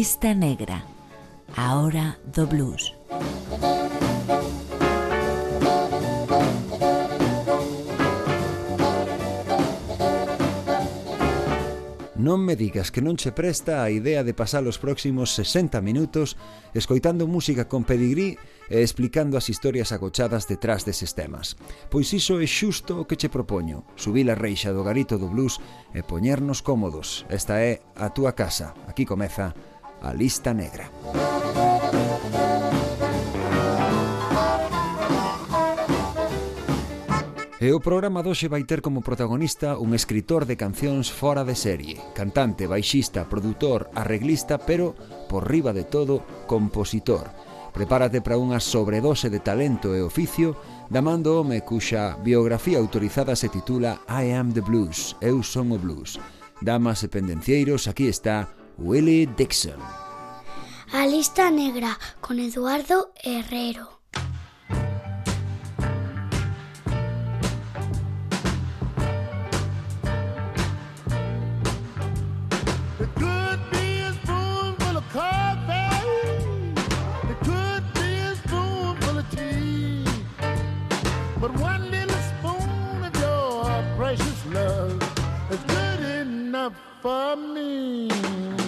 Lista Negra, a hora do blues. Non me digas que non che presta a idea de pasar os próximos 60 minutos escoitando música con pedigrí e explicando as historias agochadas detrás deses temas. Pois iso é xusto o que che propoño, subir a reixa do garito do blues e poñernos cómodos. Esta é a túa casa. Aquí comeza a lista negra. E o programa doxe vai ter como protagonista un escritor de cancións fora de serie, cantante, baixista, produtor, arreglista, pero, por riba de todo, compositor. Prepárate para unha sobredose de talento e oficio da man do home cuxa biografía autorizada se titula I am the blues, eu son o blues. Damas e pendencieiros, aquí está Willie Dixon. A lista negra con Eduardo Herrero. for me.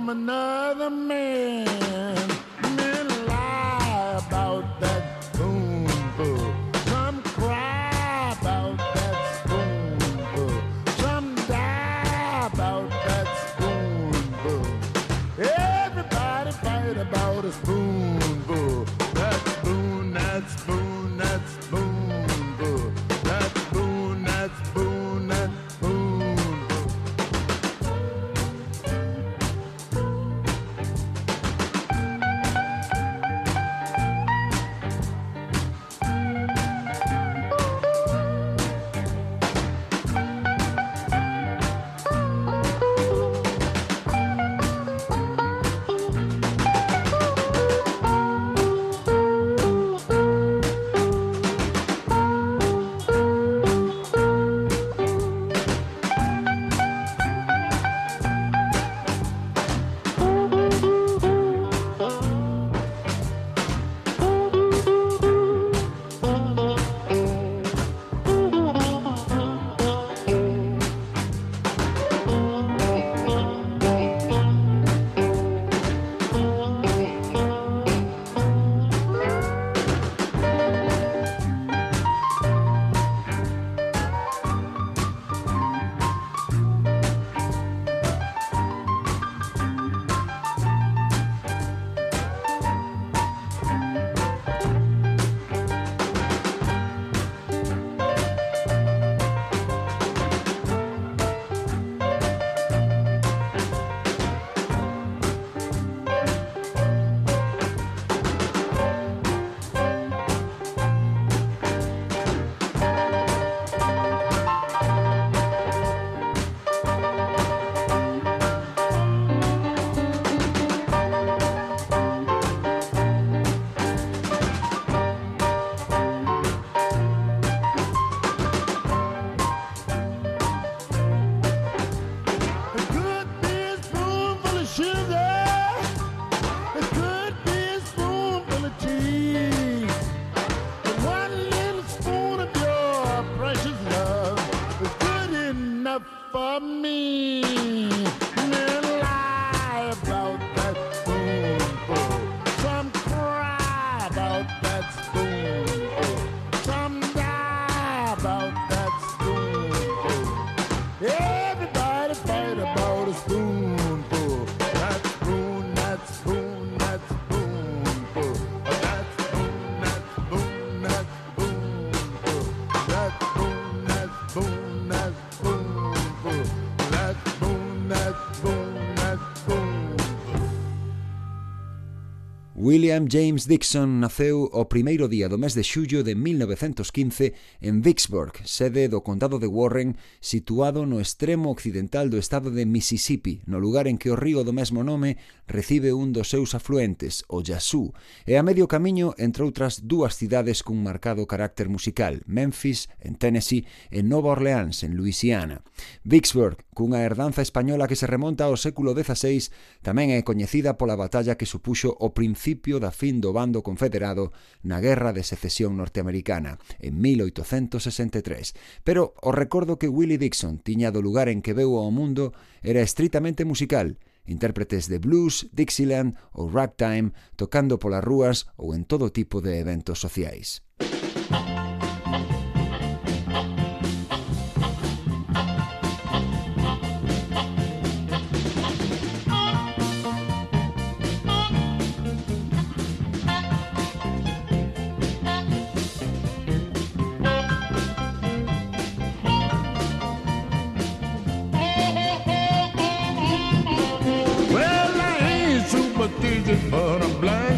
I'm a Minaj. William James Dixon naceu o primeiro día do mes de xullo de 1915 en Vicksburg, sede do condado de Warren, situado no extremo occidental do estado de Mississippi, no lugar en que o río do mesmo nome recibe un dos seus afluentes, o Yazoo, e a medio camiño entre outras dúas cidades cun marcado carácter musical, Memphis, en Tennessee, e Nova Orleans, en Louisiana. Vicksburg cunha herdanza española que se remonta ao século XVI, tamén é coñecida pola batalla que supuxo o principio da fin do bando confederado na Guerra de Secesión Norteamericana, en 1863. Pero o recordo que Willie Dixon tiña do lugar en que veu ao mundo era estritamente musical, intérpretes de blues, Dixieland ou ragtime tocando polas rúas ou en todo tipo de eventos sociais. but I'm blind.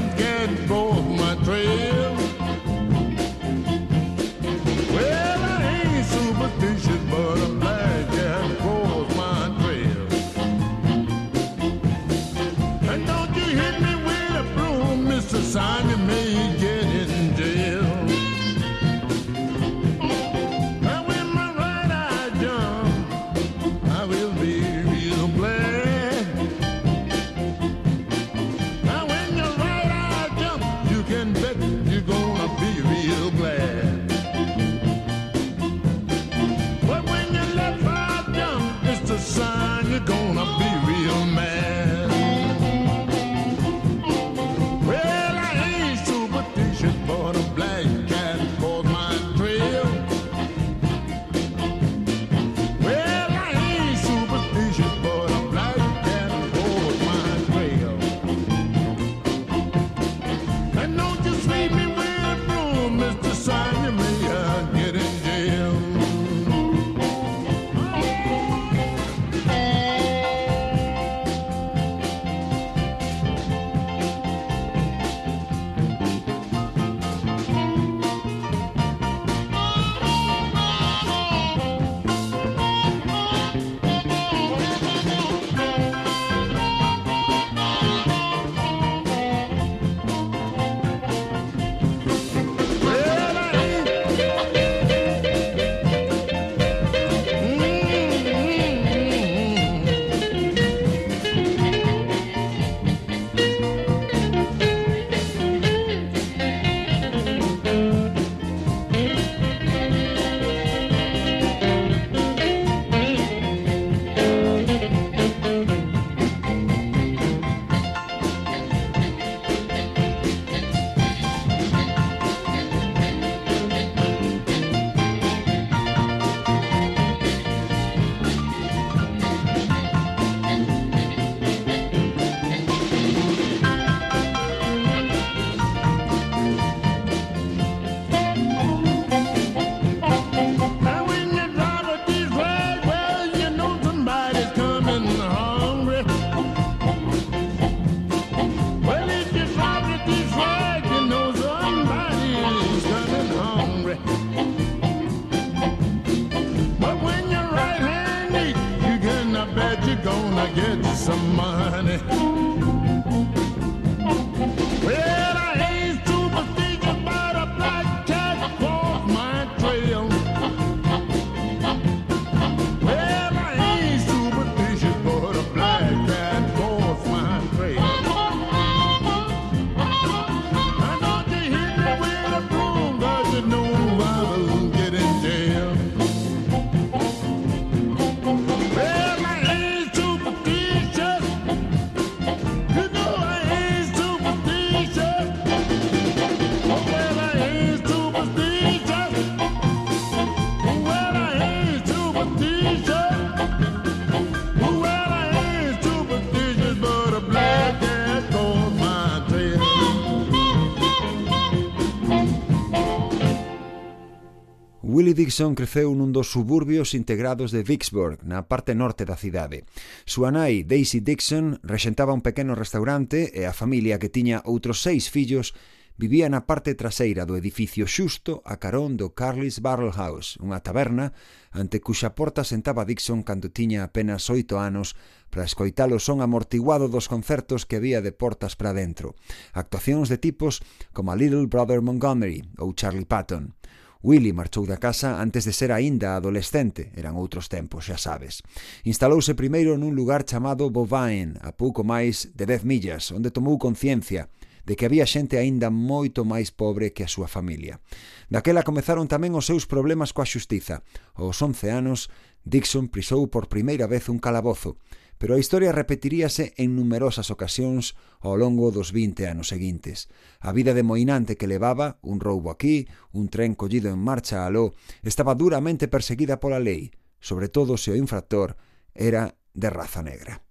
Willie Dixon creceu nun dos suburbios integrados de Vicksburg, na parte norte da cidade. Súa nai, Daisy Dixon, rexentaba un pequeno restaurante e a familia que tiña outros seis fillos vivía na parte traseira do edificio xusto a carón do Carly's Barrel House, unha taberna ante cuxa porta sentaba Dixon cando tiña apenas oito anos para escoitar o son amortiguado dos concertos que había de portas para dentro. Actuacións de tipos como a Little Brother Montgomery ou Charlie Patton. Willy marchou da casa antes de ser aínda adolescente, eran outros tempos, xa sabes. Instalouse primeiro nun lugar chamado Bovain, a pouco máis de 10 millas, onde tomou conciencia de que había xente aínda moito máis pobre que a súa familia. Daquela comezaron tamén os seus problemas coa xustiza. Aos 11 anos, Dixon prisou por primeira vez un calabozo. Pero a historia repetiríase en numerosas ocasións ao longo dos 20 anos seguintes. A vida de moinante que levaba, un roubo aquí, un tren collido en marcha aló, estaba duramente perseguida pola lei, sobre todo se o infractor era de raza negra.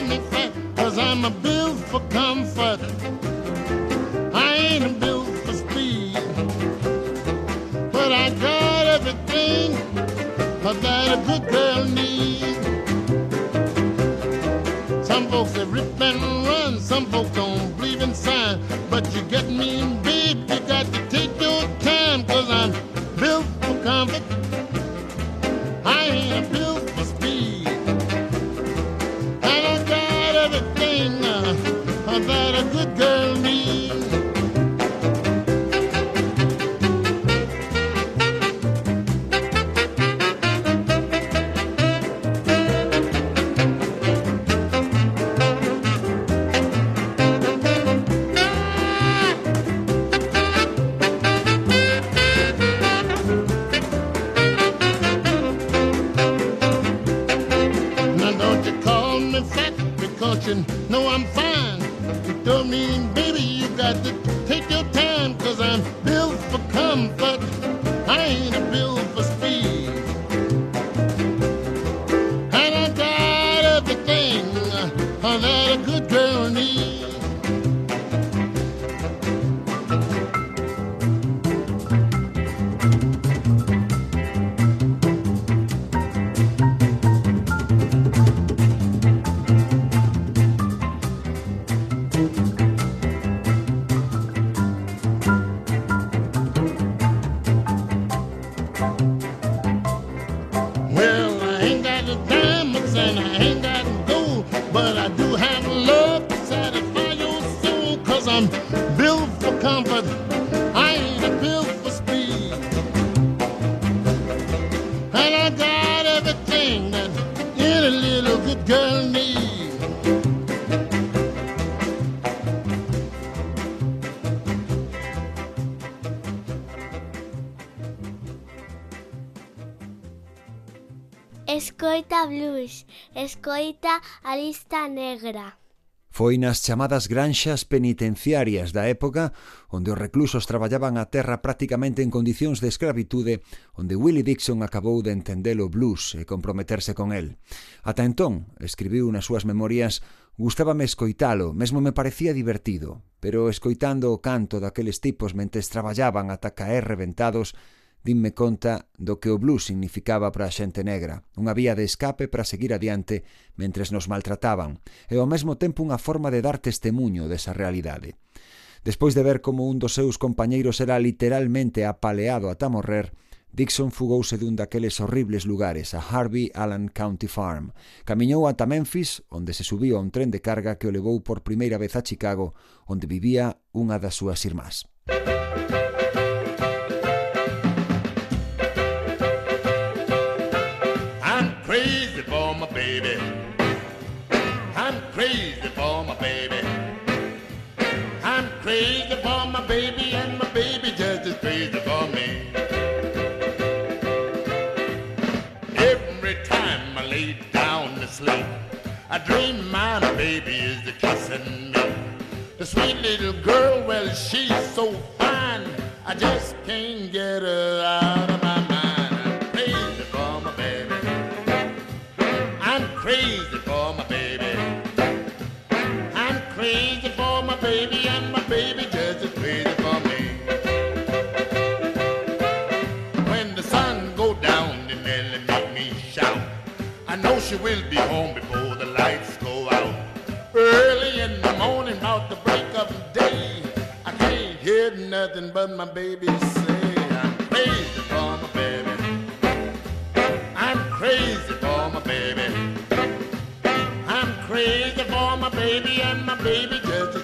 Some. Cause I'm a built for comfort. I ain't a built for speed. But I got everything that a good girl needs. Some folks they rip and run, some folks don't believe in sign. But you get me, babe, question. No, I'm fine. Don't mean, baby, you got the escoita a lista negra. Foi nas chamadas granxas penitenciarias da época onde os reclusos traballaban a terra prácticamente en condicións de escravitude onde Willie Dixon acabou de entender o blues e comprometerse con el. Ata entón, escribiu nas súas memorias, gustábame escoitalo, mesmo me parecía divertido, pero escoitando o canto daqueles tipos mentes traballaban ata caer reventados, dinme conta do que o blues significaba para a xente negra, unha vía de escape para seguir adiante mentres nos maltrataban, e ao mesmo tempo unha forma de dar testemunho desa realidade. Despois de ver como un dos seus compañeiros era literalmente apaleado ata morrer, Dixon fugouse dun daqueles horribles lugares a Harvey Allen County Farm. Camiñou ata Memphis, onde se subiu a un tren de carga que o levou por primeira vez a Chicago, onde vivía unha das súas irmás. Música dream my baby, is the kissing me. The sweet little girl, well, she's so fine, I just can't get her out of my mind. I'm crazy for my baby. I'm crazy for my baby. I'm crazy for my baby, and my baby just is crazy for me. When the sun go down, then Nelly make me shout. I know she will be home. Nothing but my baby say, I'm crazy for my baby. I'm crazy for my baby. I'm crazy for my baby, and my baby just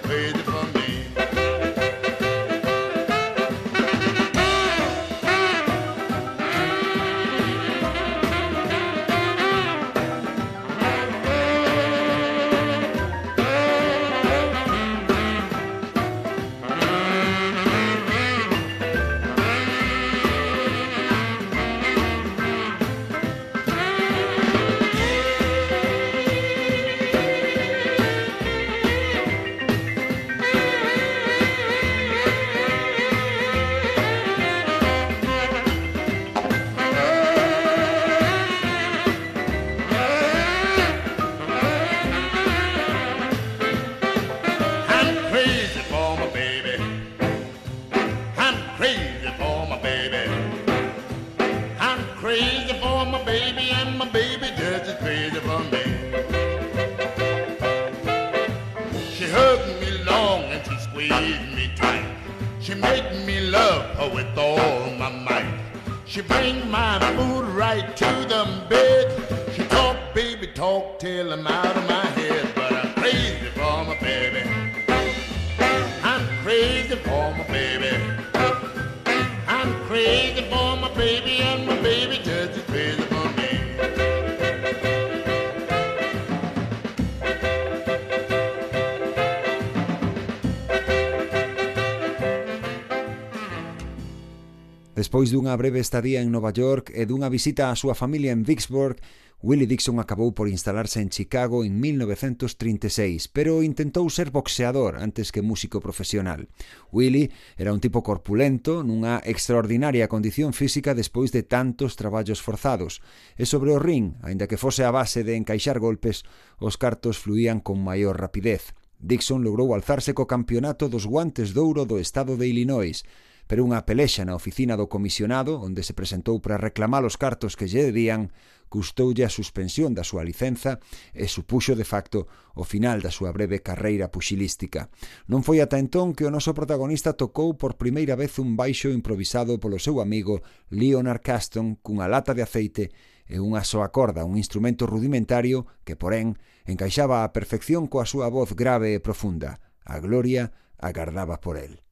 dunha breve estadía en Nova York e dunha visita á súa familia en Vicksburg, Willie Dixon acabou por instalarse en Chicago en 1936, pero intentou ser boxeador antes que músico profesional. Willie era un tipo corpulento, nunha extraordinaria condición física despois de tantos traballos forzados, e sobre o ring, aínda que fose a base de encaixar golpes, os cartos fluían con maior rapidez. Dixon logrou alzarse co campeonato dos guantes de ouro do estado de Illinois, pero unha pelexa na oficina do comisionado, onde se presentou para reclamar os cartos que lle debían, custoulle a suspensión da súa licenza e supuxo de facto o final da súa breve carreira puxilística. Non foi ata entón que o noso protagonista tocou por primeira vez un baixo improvisado polo seu amigo Leonard Caston cunha lata de aceite e unha soa corda, un instrumento rudimentario que, porén, encaixaba á perfección coa súa voz grave e profunda. A gloria agardaba por el.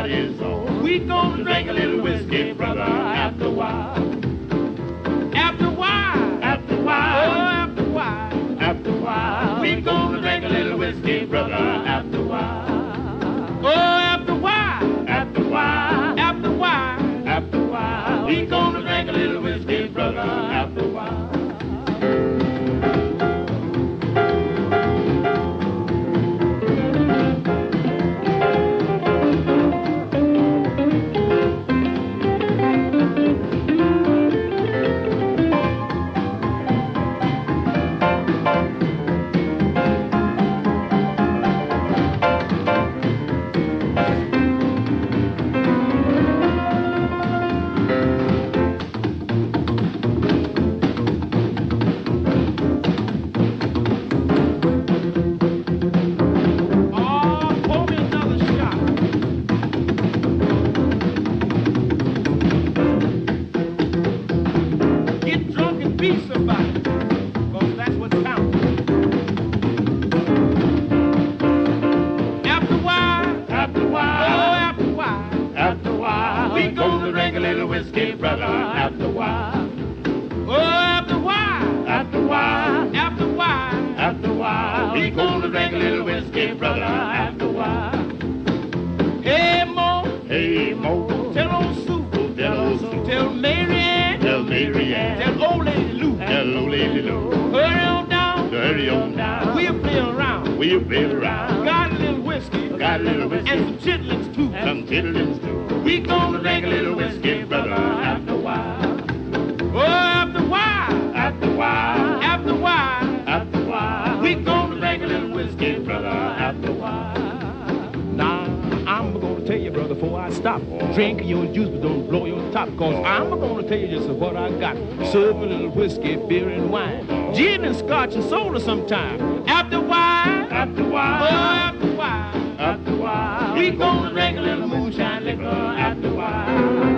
God is after a while, oh, after a while, after a while, we gonna drink a little whiskey, brother. After a while. Oh, after a while. After a while. After a while. After a while. We gonna drink a little whiskey, brother. After a while. Hey, Mo. Hey, Mo. Tell old Sue. Tell old Sue. Tell Mary Ann. Tell Mary Ann. Tell old Lady Lou. Tell old Lady Lou. Hurry on down. Hurry on down. We'll play around. We'll play around. Got a little whiskey. And some chitlins too. Some chitlins too. We gonna drink a little whiskey, brother, after a while. Oh, after a while. After a while. After a while. After a while. We gonna drink a little whiskey, brother, after a while. Now, I'm gonna tell you, brother, before I stop oh. Drink your juice, but don't blow your top, cause oh. I'm gonna tell you just what I got. Serve a little whiskey, beer, and wine. Oh. Gin and scotch and soda sometime. After a while. After a while. Oh, after we gonna drink a little moonshine liquor after a while.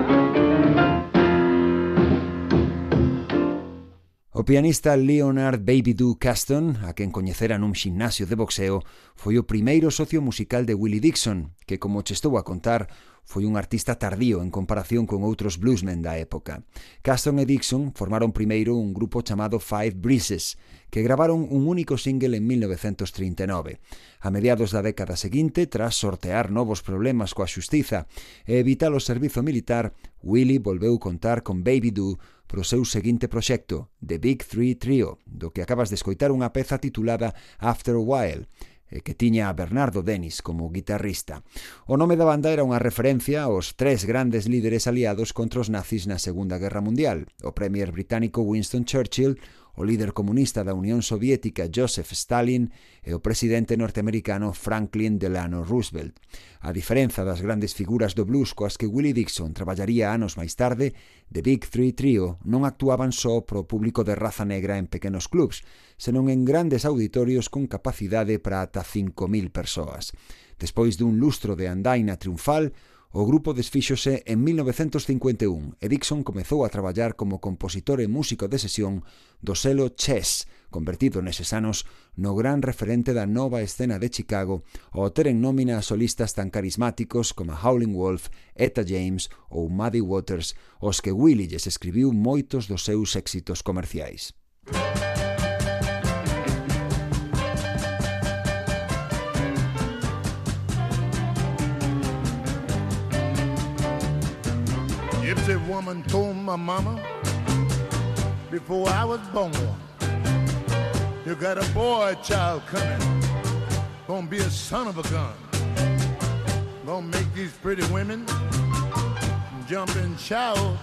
O pianista Leonard Baby Doo Caston, a quen coñecera nun ximnasio de boxeo, foi o primeiro socio musical de Willie Dixon, que, como che estou a contar, foi un artista tardío en comparación con outros bluesmen da época. Caston e Dixon formaron primeiro un grupo chamado Five Breezes, que gravaron un único single en 1939 a mediados da década seguinte, tras sortear novos problemas coa xustiza e evitar o servizo militar, Willie volveu contar con Baby Doo pro seu seguinte proxecto, The Big Three Trio, do que acabas de escoitar unha peza titulada After a While, e que tiña a Bernardo Denis como guitarrista. O nome da banda era unha referencia aos tres grandes líderes aliados contra os nazis na Segunda Guerra Mundial, o premier británico Winston Churchill, o líder comunista da Unión Soviética Joseph Stalin e o presidente norteamericano Franklin Delano Roosevelt. A diferenza das grandes figuras do blues coas que Willie Dixon traballaría anos máis tarde, The Big Three Trio non actuaban só pro público de raza negra en pequenos clubs, senón en grandes auditorios con capacidade para ata 5.000 persoas. Despois dun lustro de andaina triunfal, O grupo desfíxose en 1951 e Dixon comezou a traballar como compositor e músico de sesión do selo Chess, convertido neses anos no gran referente da nova escena de Chicago ao ter en nómina a solistas tan carismáticos como Howlin' Wolf, Etta James ou Muddy Waters, aos que Willie lles escribiu moitos dos seus éxitos comerciais. Música told my mama before I was born, you got a boy child coming, gonna be a son of a gun, gonna make these pretty women jump and shout,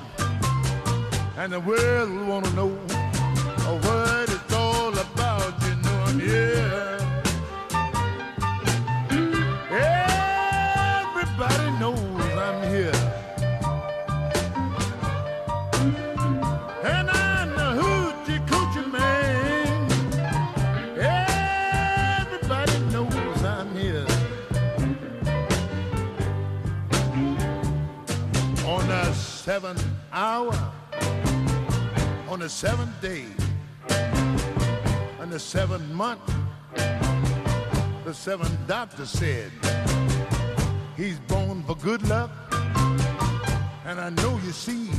and the world wanna know what it's all about. You know I'm here. Seventh hour, on the seventh day, on the seventh month, the seventh doctor said he's born for good luck. And I know you see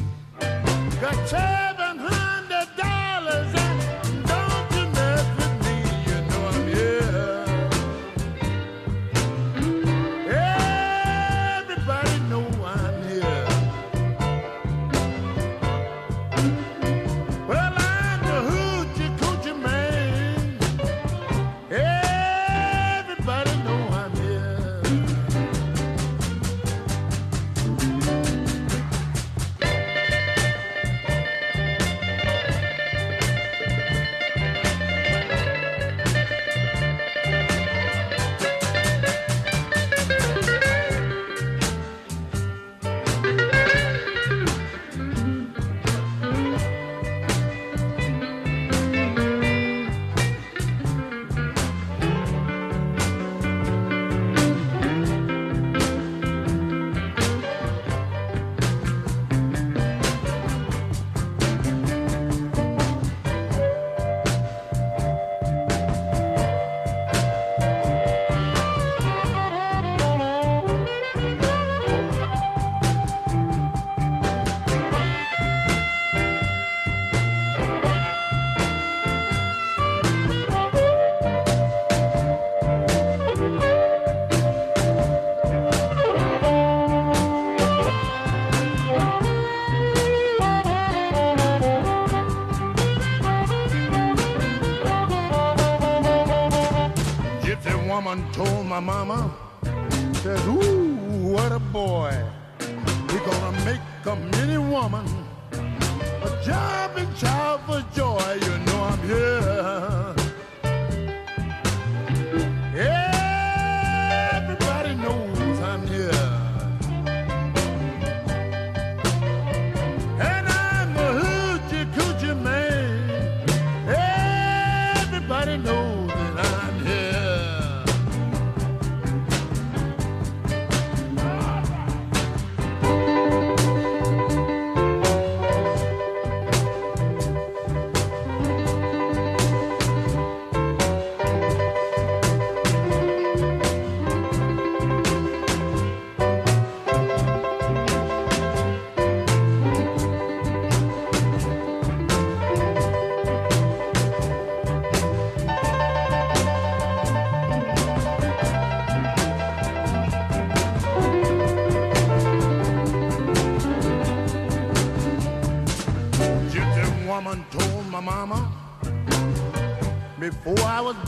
got seven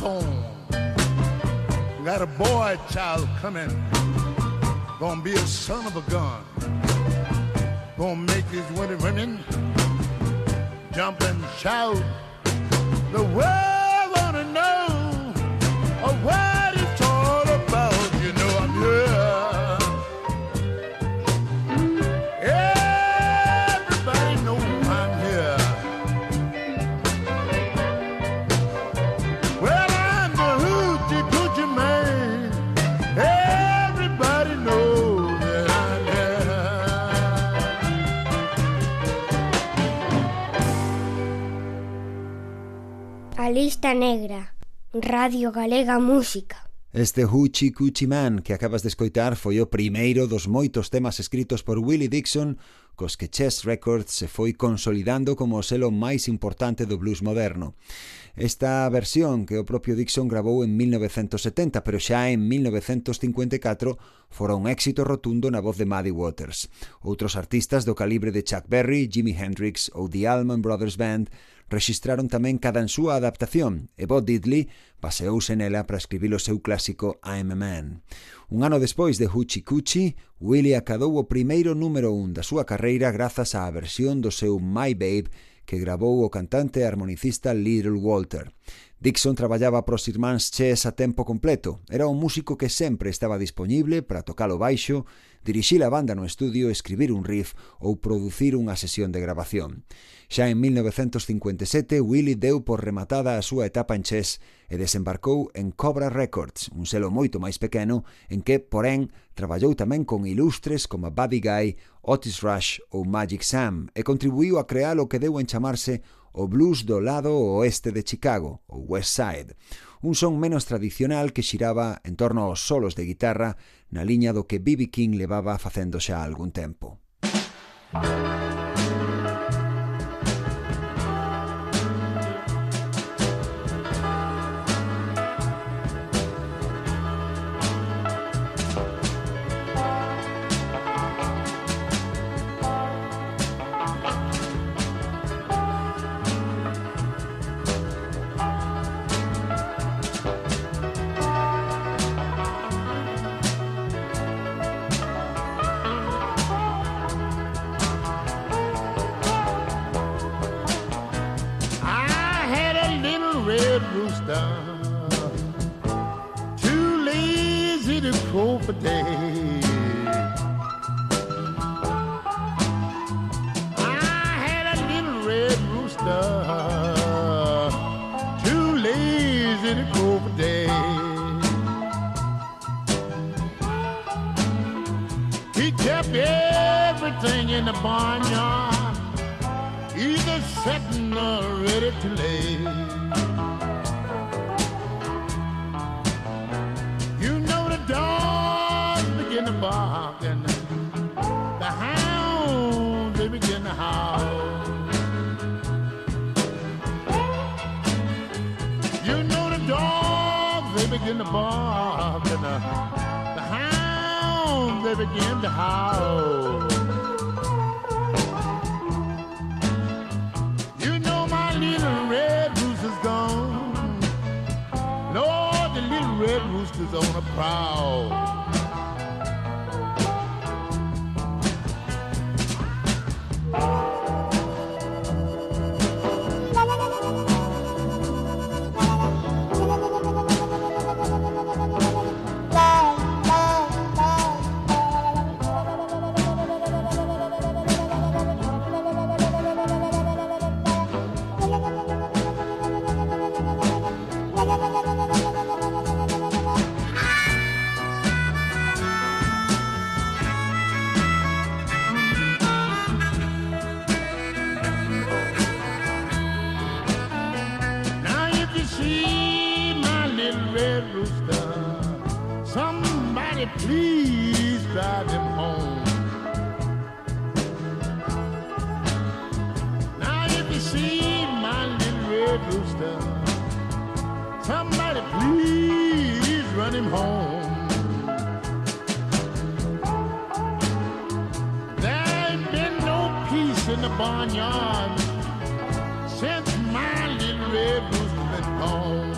born. Got a boy child coming, gonna be a son of a gun. Lista Negra, Radio Galega Música. Este Huchi Cuchi Man que acabas de escoitar foi o primeiro dos moitos temas escritos por Willie Dixon cos que Chess Records se foi consolidando como o selo máis importante do blues moderno. Esta versión que o propio Dixon grabou en 1970, pero xa en 1954 fora un éxito rotundo na voz de Muddy Waters. Outros artistas do calibre de Chuck Berry, Jimi Hendrix ou The Allman Brothers Band rexistraron tamén cada en súa adaptación e Bob Diddley baseouse nela para escribir o seu clásico I'm a Man. Un ano despois de Huchi Kuchi, Willie acadou o primeiro número un da súa carreira grazas á versión do seu My Babe que grabou o cantante e harmonicista Little Walter. Dixon traballaba para os irmáns Chess a tempo completo. Era un músico que sempre estaba disponible para tocar o baixo dirixir a banda no estudio, escribir un riff ou producir unha sesión de grabación. Xa en 1957, Willie deu por rematada a súa etapa en Chess e desembarcou en Cobra Records, un selo moito máis pequeno en que, porén, traballou tamén con ilustres como Buddy Guy, Otis Rush ou Magic Sam e contribuiu a crear o que deu en chamarse o blues do lado oeste de Chicago, o West Side, un son menos tradicional que xiraba en torno aos solos de guitarra na liña do que B.B. King levaba facendo xa algún tempo. Música the barnyard either setting or ready to lay. You know the dogs begin to bark and the hounds they begin to howl. You know the dogs they begin to bark and the, the hounds they begin to howl. Please drive him home. Now if you see my little red rooster, somebody please run him home. There ain't been no peace in the barnyard since my little red rooster been gone.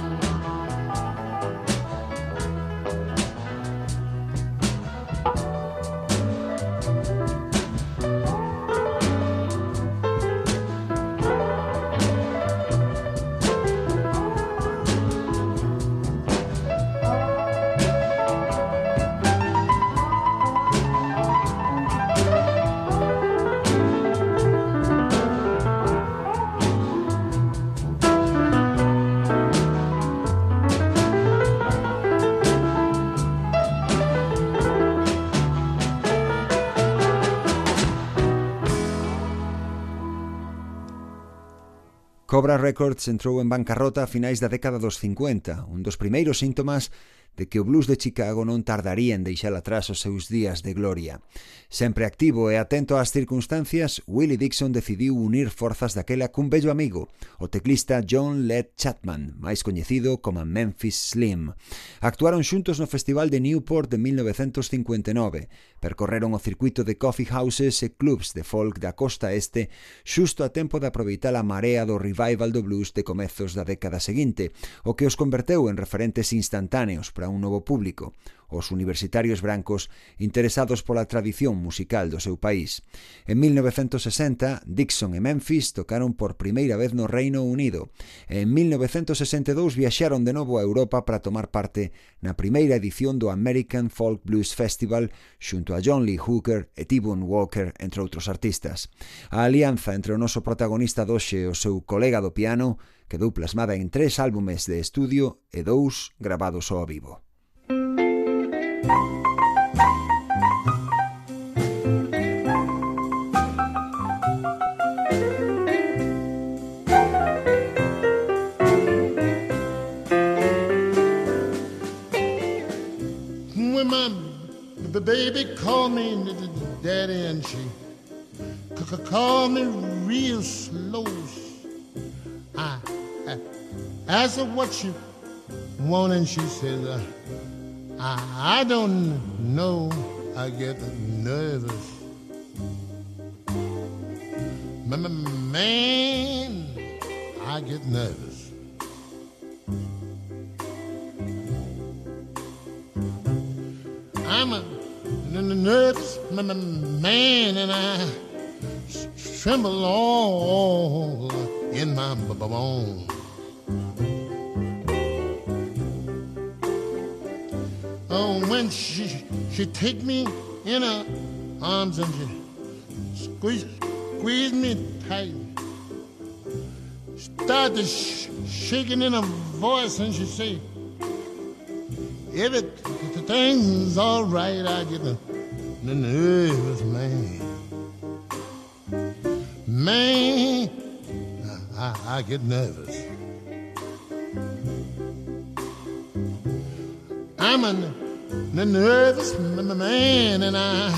Cobra Records entrou en bancarrota a finais da década dos 50, un dos primeiros síntomas de que o blues de Chicago non tardaría en deixar atrás os seus días de gloria. Sempre activo e atento ás circunstancias, Willie Dixon decidiu unir forzas daquela cun bello amigo, o teclista John Led Chapman, máis coñecido como Memphis Slim. Actuaron xuntos no Festival de Newport de 1959, percorreron o circuito de coffee houses e clubs de folk da costa este xusto a tempo de aproveitar a marea do revival do blues de comezos da década seguinte, o que os converteu en referentes instantáneos para para un novo público, os universitarios brancos interesados pola tradición musical do seu país. En 1960, Dixon e Memphis tocaron por primeira vez no Reino Unido e en 1962 viaxaron de novo a Europa para tomar parte na primeira edición do American Folk Blues Festival xunto a John Lee Hooker e T-Bone Walker, entre outros artistas. A alianza entre o noso protagonista doxe e o seu colega do piano, quedou plasmada en tres álbumes de estudio e dous grabados ao vivo. the baby called me daddy and she called me real slow asked her what you want? and she said, uh, I, I don't know. I get nervous. Man, I get nervous. I'm a nervous man and I tremble all in my b- when she she take me in her arms and she squeeze squeeze me tight, start to sh- shaking in her voice and she say, everything's all right. I get n- nervous man, man, I, I get nervous. I'm a n- nervous man and I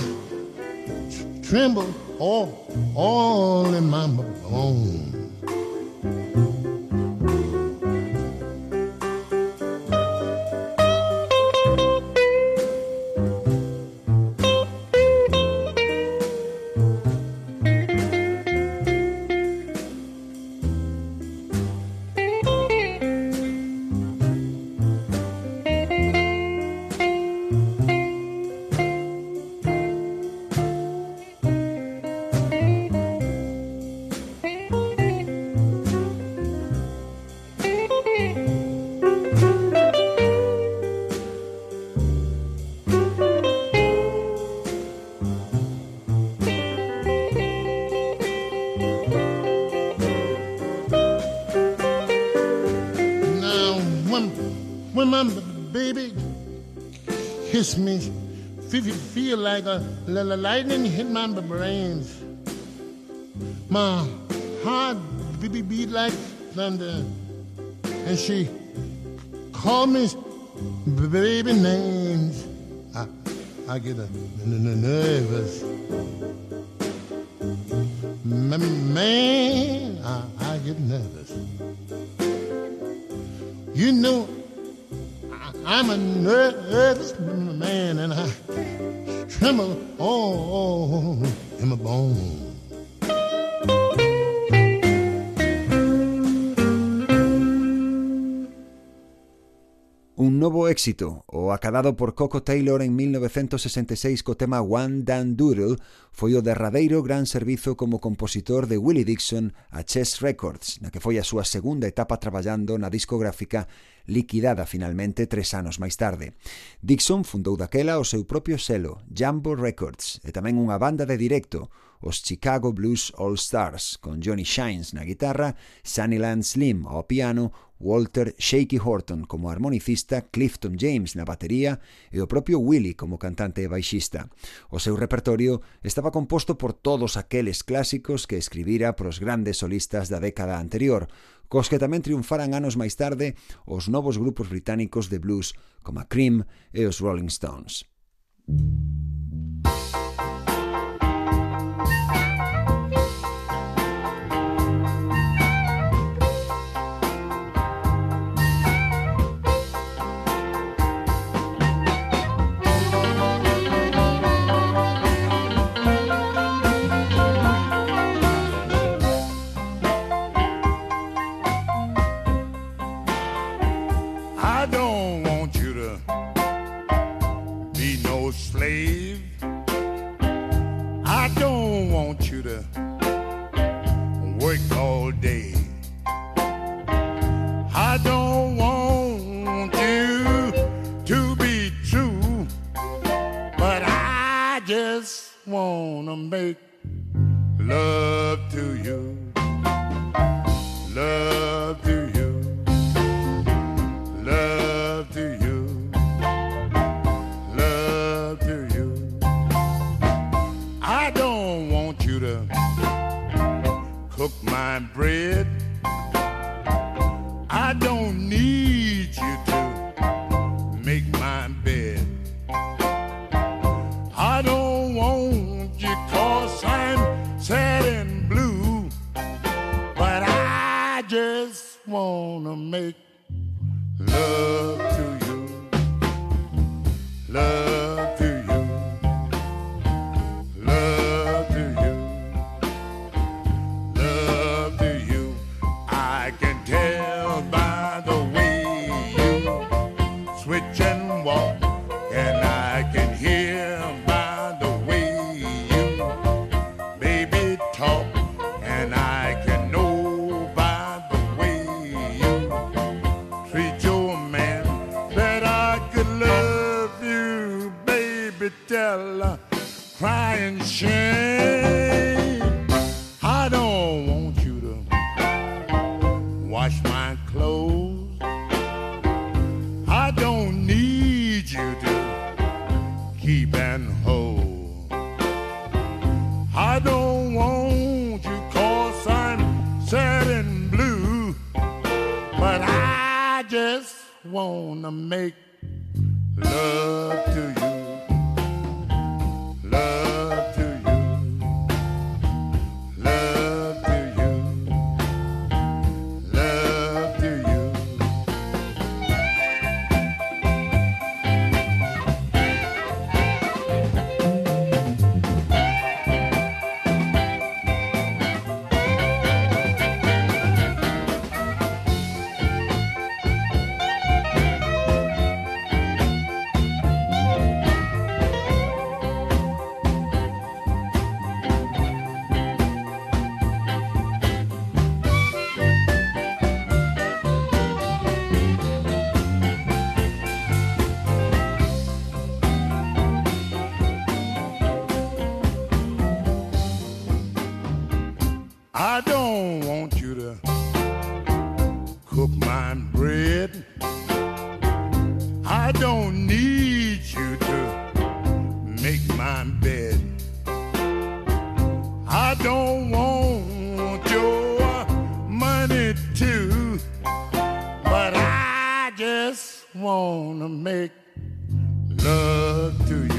tremble all, all in my bones. Feel, like a lightning hit my brains. My heart beat, like thunder, and she called me baby names. I, I get a, nervous. Man, I, I get nervous. You know, I, am a nervous man and I hammer on oh, oh, oh, in my bone. Un novo éxito, o acadado por Coco Taylor en 1966 co tema One Dan Doodle, foi o derradeiro gran servizo como compositor de Willie Dixon a Chess Records, na que foi a súa segunda etapa traballando na discográfica liquidada finalmente tres anos máis tarde. Dixon fundou daquela o seu propio selo, Jumbo Records, e tamén unha banda de directo, os Chicago Blues All Stars, con Johnny Shines na guitarra, Sunnyland Slim ao piano Walter Shaky Horton como harmonicista, Clifton James na batería e o propio Willie como cantante e baixista. O seu repertorio estaba composto por todos aqueles clásicos que escribira pros grandes solistas da década anterior, cos que tamén triunfaran anos máis tarde os novos grupos británicos de blues como a Cream e os Rolling Stones. Thank. make love. Just wanna make love to you.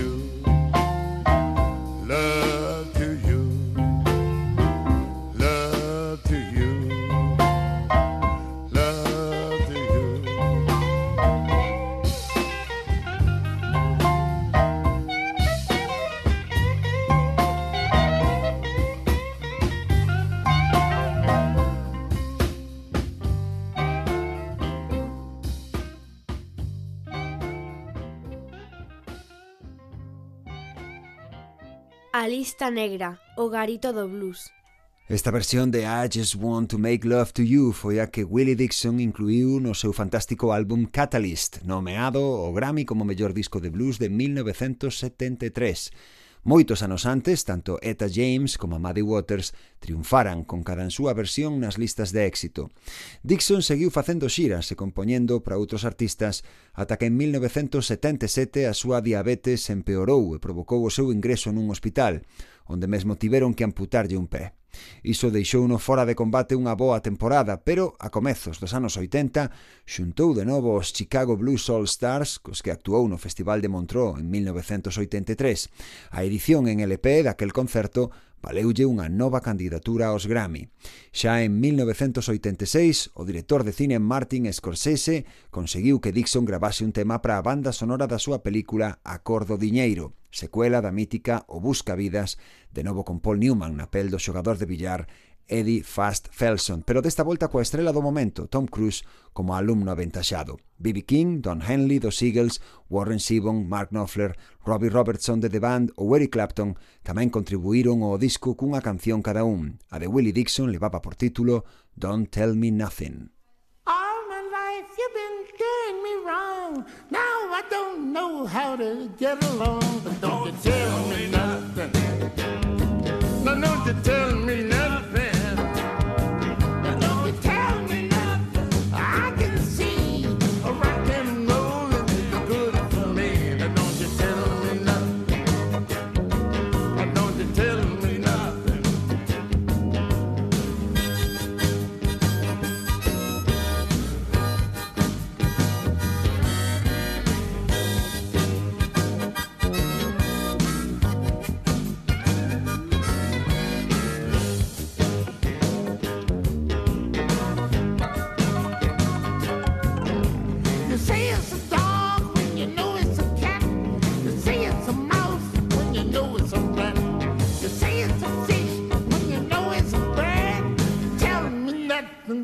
A Lista Negra, o garito do blues. Esta versión de I Just Want to Make Love to You foi a que Willie Dixon incluiu no seu fantástico álbum Catalyst, nomeado o Grammy como mellor disco de blues de 1973. Moitos anos antes, tanto Etta James como Maddie Waters triunfaran con cada en súa versión nas listas de éxito. Dixon seguiu facendo xiras e compoñendo para outros artistas ata que en 1977 a súa diabetes empeorou e provocou o seu ingreso nun hospital, onde mesmo tiveron que amputarlle un pé. Iso deixouno fora de combate unha boa temporada, pero a comezos dos anos 80 xuntou de novo os Chicago Blues All Stars, cos que actuou no Festival de Montreux en 1983. A edición en LP daquel concerto valeulle unha nova candidatura aos Grammy. Xa en 1986, o director de cine Martin Scorsese conseguiu que Dixon gravase un tema para a banda sonora da súa película Acordo Diñeiro secuela da mítica O Busca Vidas, de novo con Paul Newman na pel do xogador de billar Eddie Fast Felson, pero desta volta coa estrela do momento, Tom Cruise, como alumno aventaxado. B.B. King, Don Henley dos Eagles, Warren Zevon, Mark Knopfler, Robbie Robertson de The Band ou Eric Clapton tamén contribuíron ao disco cunha canción cada un. A de Willie Dixon levaba por título Don't Tell Me Nothing. All my life you've been doing me wrong. Now don't know how to get along. But don't you tell me nothing. No, don't you tell me nothing.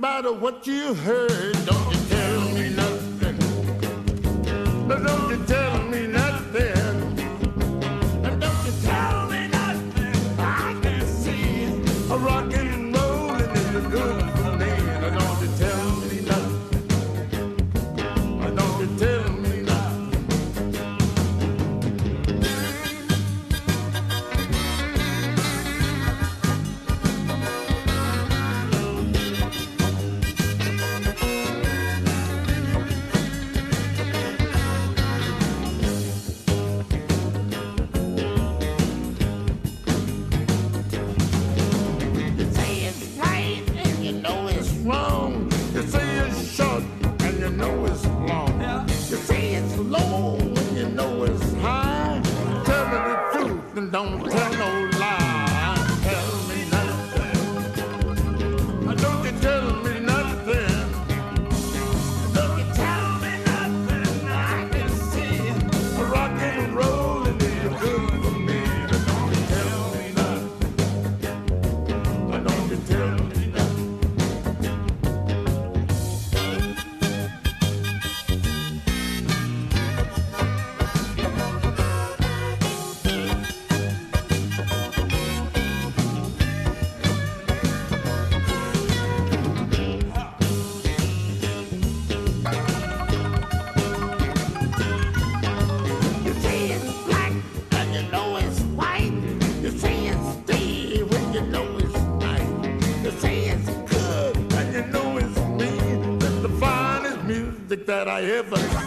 About what you heard. Don't you tell me nothing. No, don't you tell me nothing. Don't tell no lie. That I ever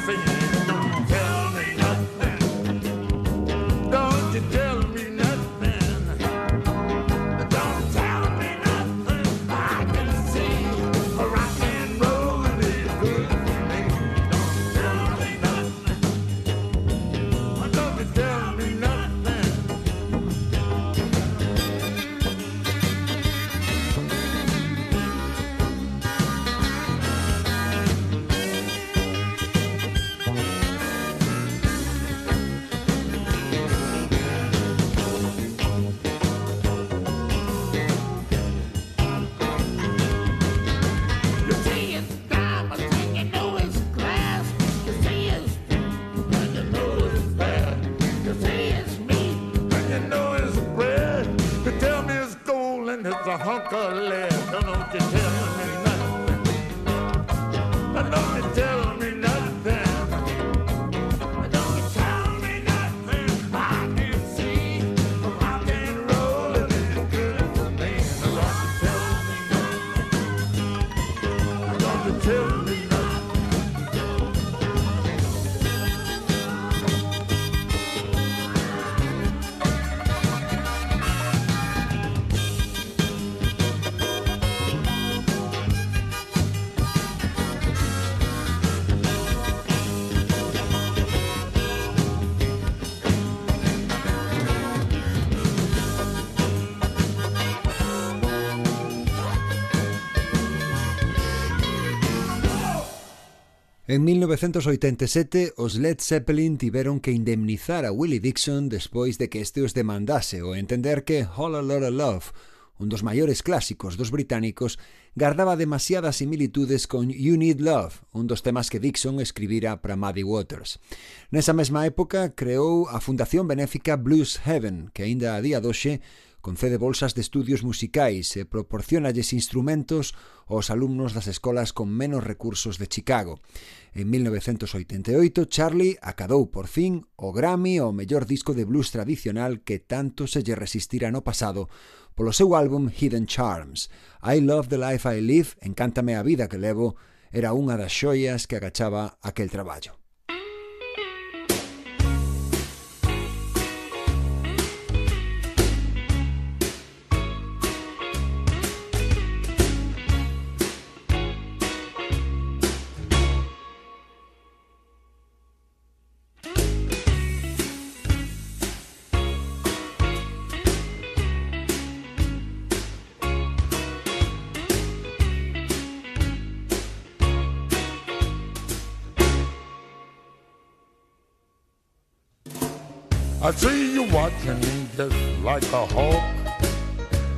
En 1987, os Led Zeppelin tiveron que indemnizar a Willie Dixon despois de que este os demandase o entender que Holla Lotta Love, un dos maiores clásicos dos británicos, gardaba demasiadas similitudes con You Need Love, un dos temas que Dixon escribira para Muddy Waters. Nesa mesma época creou a fundación benéfica Blues Heaven, que aínda a día doxe concede bolsas de estudios musicais e proporcionalles instrumentos aos alumnos das escolas con menos recursos de Chicago. En 1988, Charlie acadou por fin o Grammy ao mellor disco de blues tradicional que tanto se lle resistira no pasado polo seu álbum Hidden Charms. I Love the Life I Live, Encántame a vida que levo, era unha das xoias que agachaba aquel traballo. I see you watching me just like a hawk.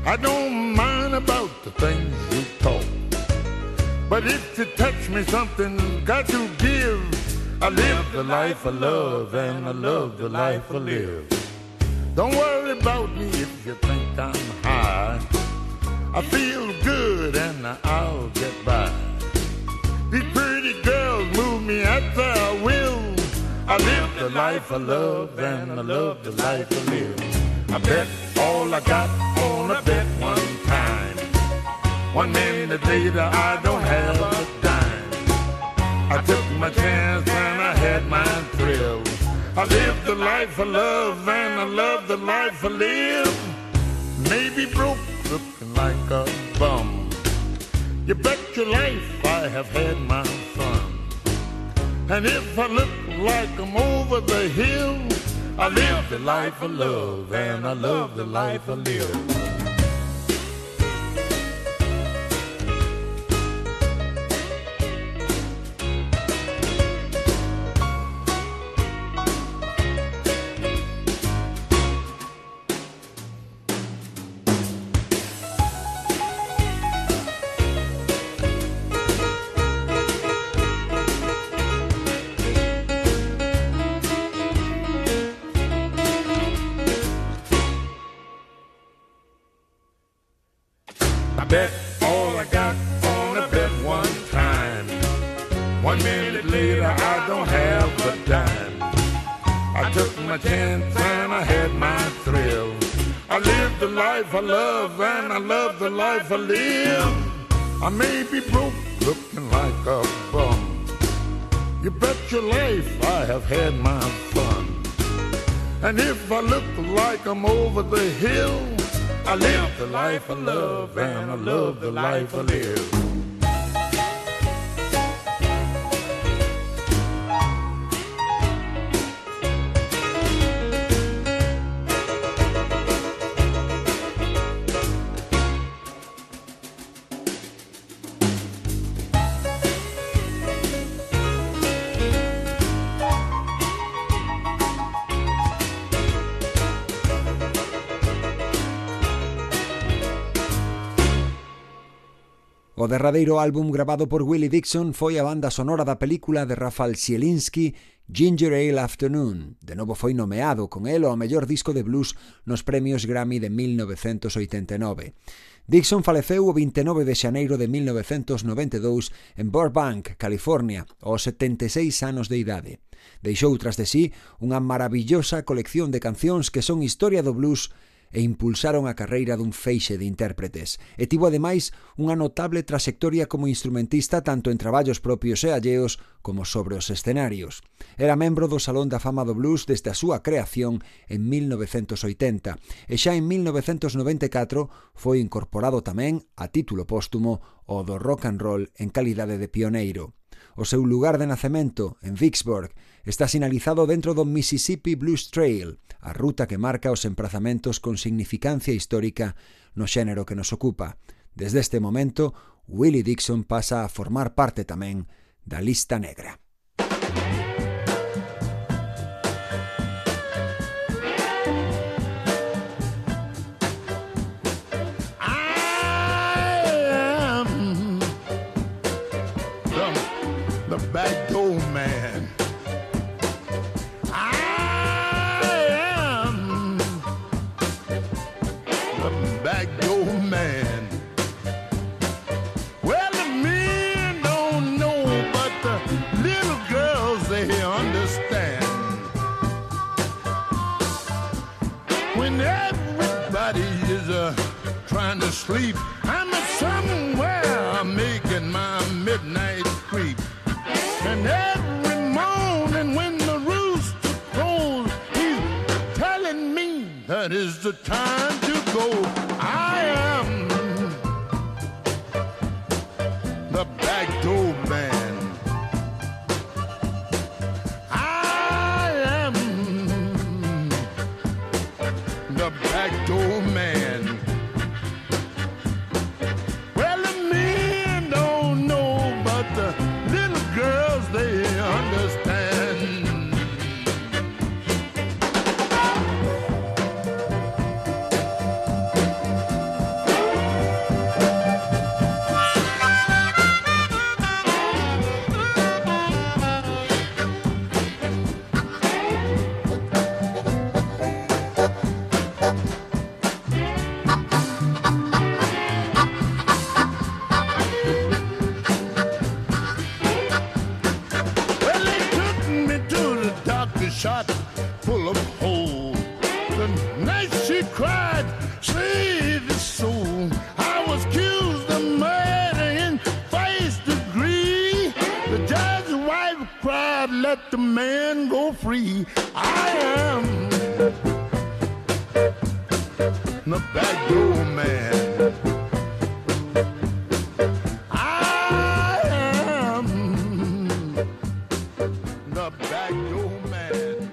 I don't mind about the things you talk. But if you touch me, something got to give. I live the life I love and I love the life I live. Don't worry about me if you think I'm high. I feel good and I'll get by. These pretty girls move me at their will. I live the life I love and I love the life I live. I bet all I got on a bet one time. One minute later, I don't have a dime. I took my chance and I had my thrill. I live the life I love and I love the life I live. Maybe broke, looking like a bum. You bet your life I have had my fun. And if I look like I'm over the hill, I live the life I love and I love the life I live. Life I love and I love the life I live. I may be broke, looking like a bum. You bet your life I have had my fun. And if I look like I'm over the hill, I live the life I love and I love the life I live. O derradeiro álbum grabado por Willie Dixon foi a banda sonora da película de Rafal Sielinski Ginger Ale Afternoon. De novo foi nomeado con el ao mellor disco de blues nos premios Grammy de 1989. Dixon faleceu o 29 de xaneiro de 1992 en Burbank, California, aos 76 anos de idade. Deixou tras de sí unha maravillosa colección de cancións que son historia do blues e impulsaron a carreira dun feixe de intérpretes, e tivo ademais unha notable traxectoria como instrumentista tanto en traballos propios e alleos como sobre os escenarios. Era membro do Salón da Fama do Blues desde a súa creación en 1980 e xa en 1994 foi incorporado tamén a título póstumo ao do rock and roll en calidade de pioneiro. O seu lugar de nacemento, en Vicksburg, Está sinalizado dentro do Mississippi Blues Trail, a ruta que marca os emprazamentos con significancia histórica no xénero que nos ocupa. Desde este momento, Willie Dixon pasa a formar parte tamén da lista negra. Let the man go free. I am the backdoor man. Man.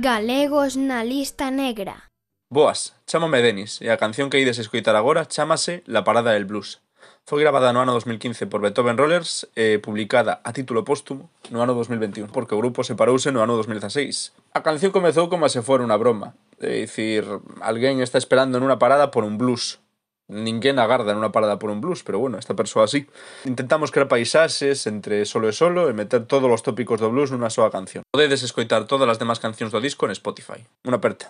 Galegos na lista negra. Boas, chámome Denis e a canción que ides escoitar agora chámase La parada del blues. Foi gravada no ano 2015 por Beethoven Rollers e publicada a título póstumo no ano 2021, porque o grupo separouse no ano 2016. A canción comezou como se fora unha broma, é dicir, alguén está esperando nunha parada por un blues. Ninguén agarda nunha parada por un blues, pero bueno, esta persoa así. Intentamos crear paisaxes entre solo e solo e meter todos os tópicos do blues nunha soa canción. Podedes escoitar todas as demás cancións do disco en Spotify. Unha aperta.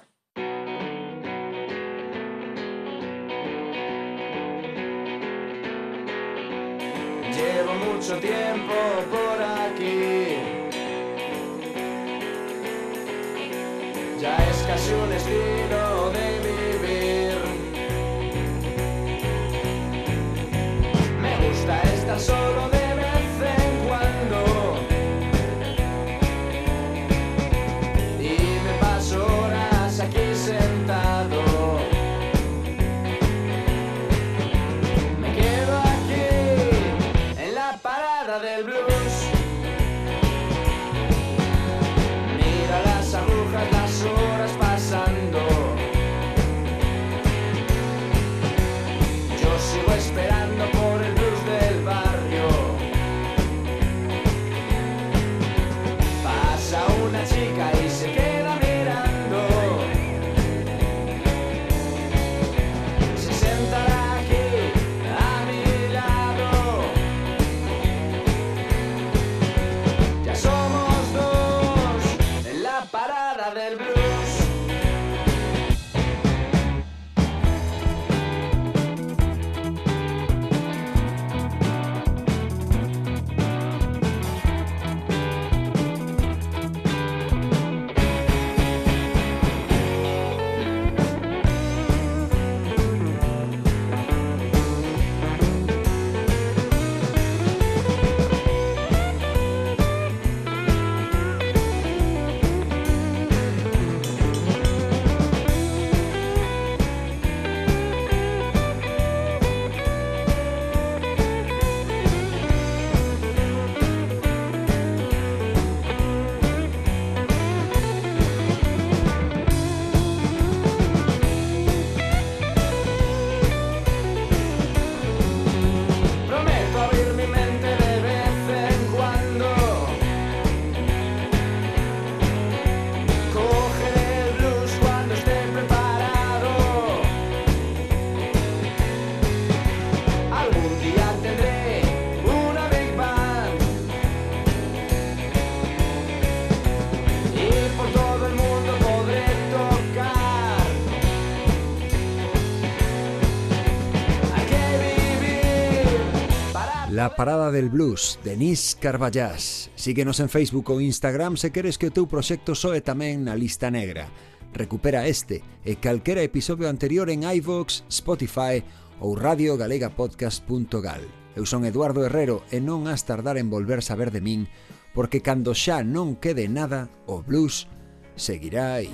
La Parada del Blues, Denis Carballás. Síguenos en Facebook ou Instagram se queres que o teu proxecto soe tamén na lista negra. Recupera este e calquera episodio anterior en iVoox, Spotify ou radiogalegapodcast.gal. Eu son Eduardo Herrero e non has tardar en volver saber de min, porque cando xa non quede nada, o blues seguirá aí.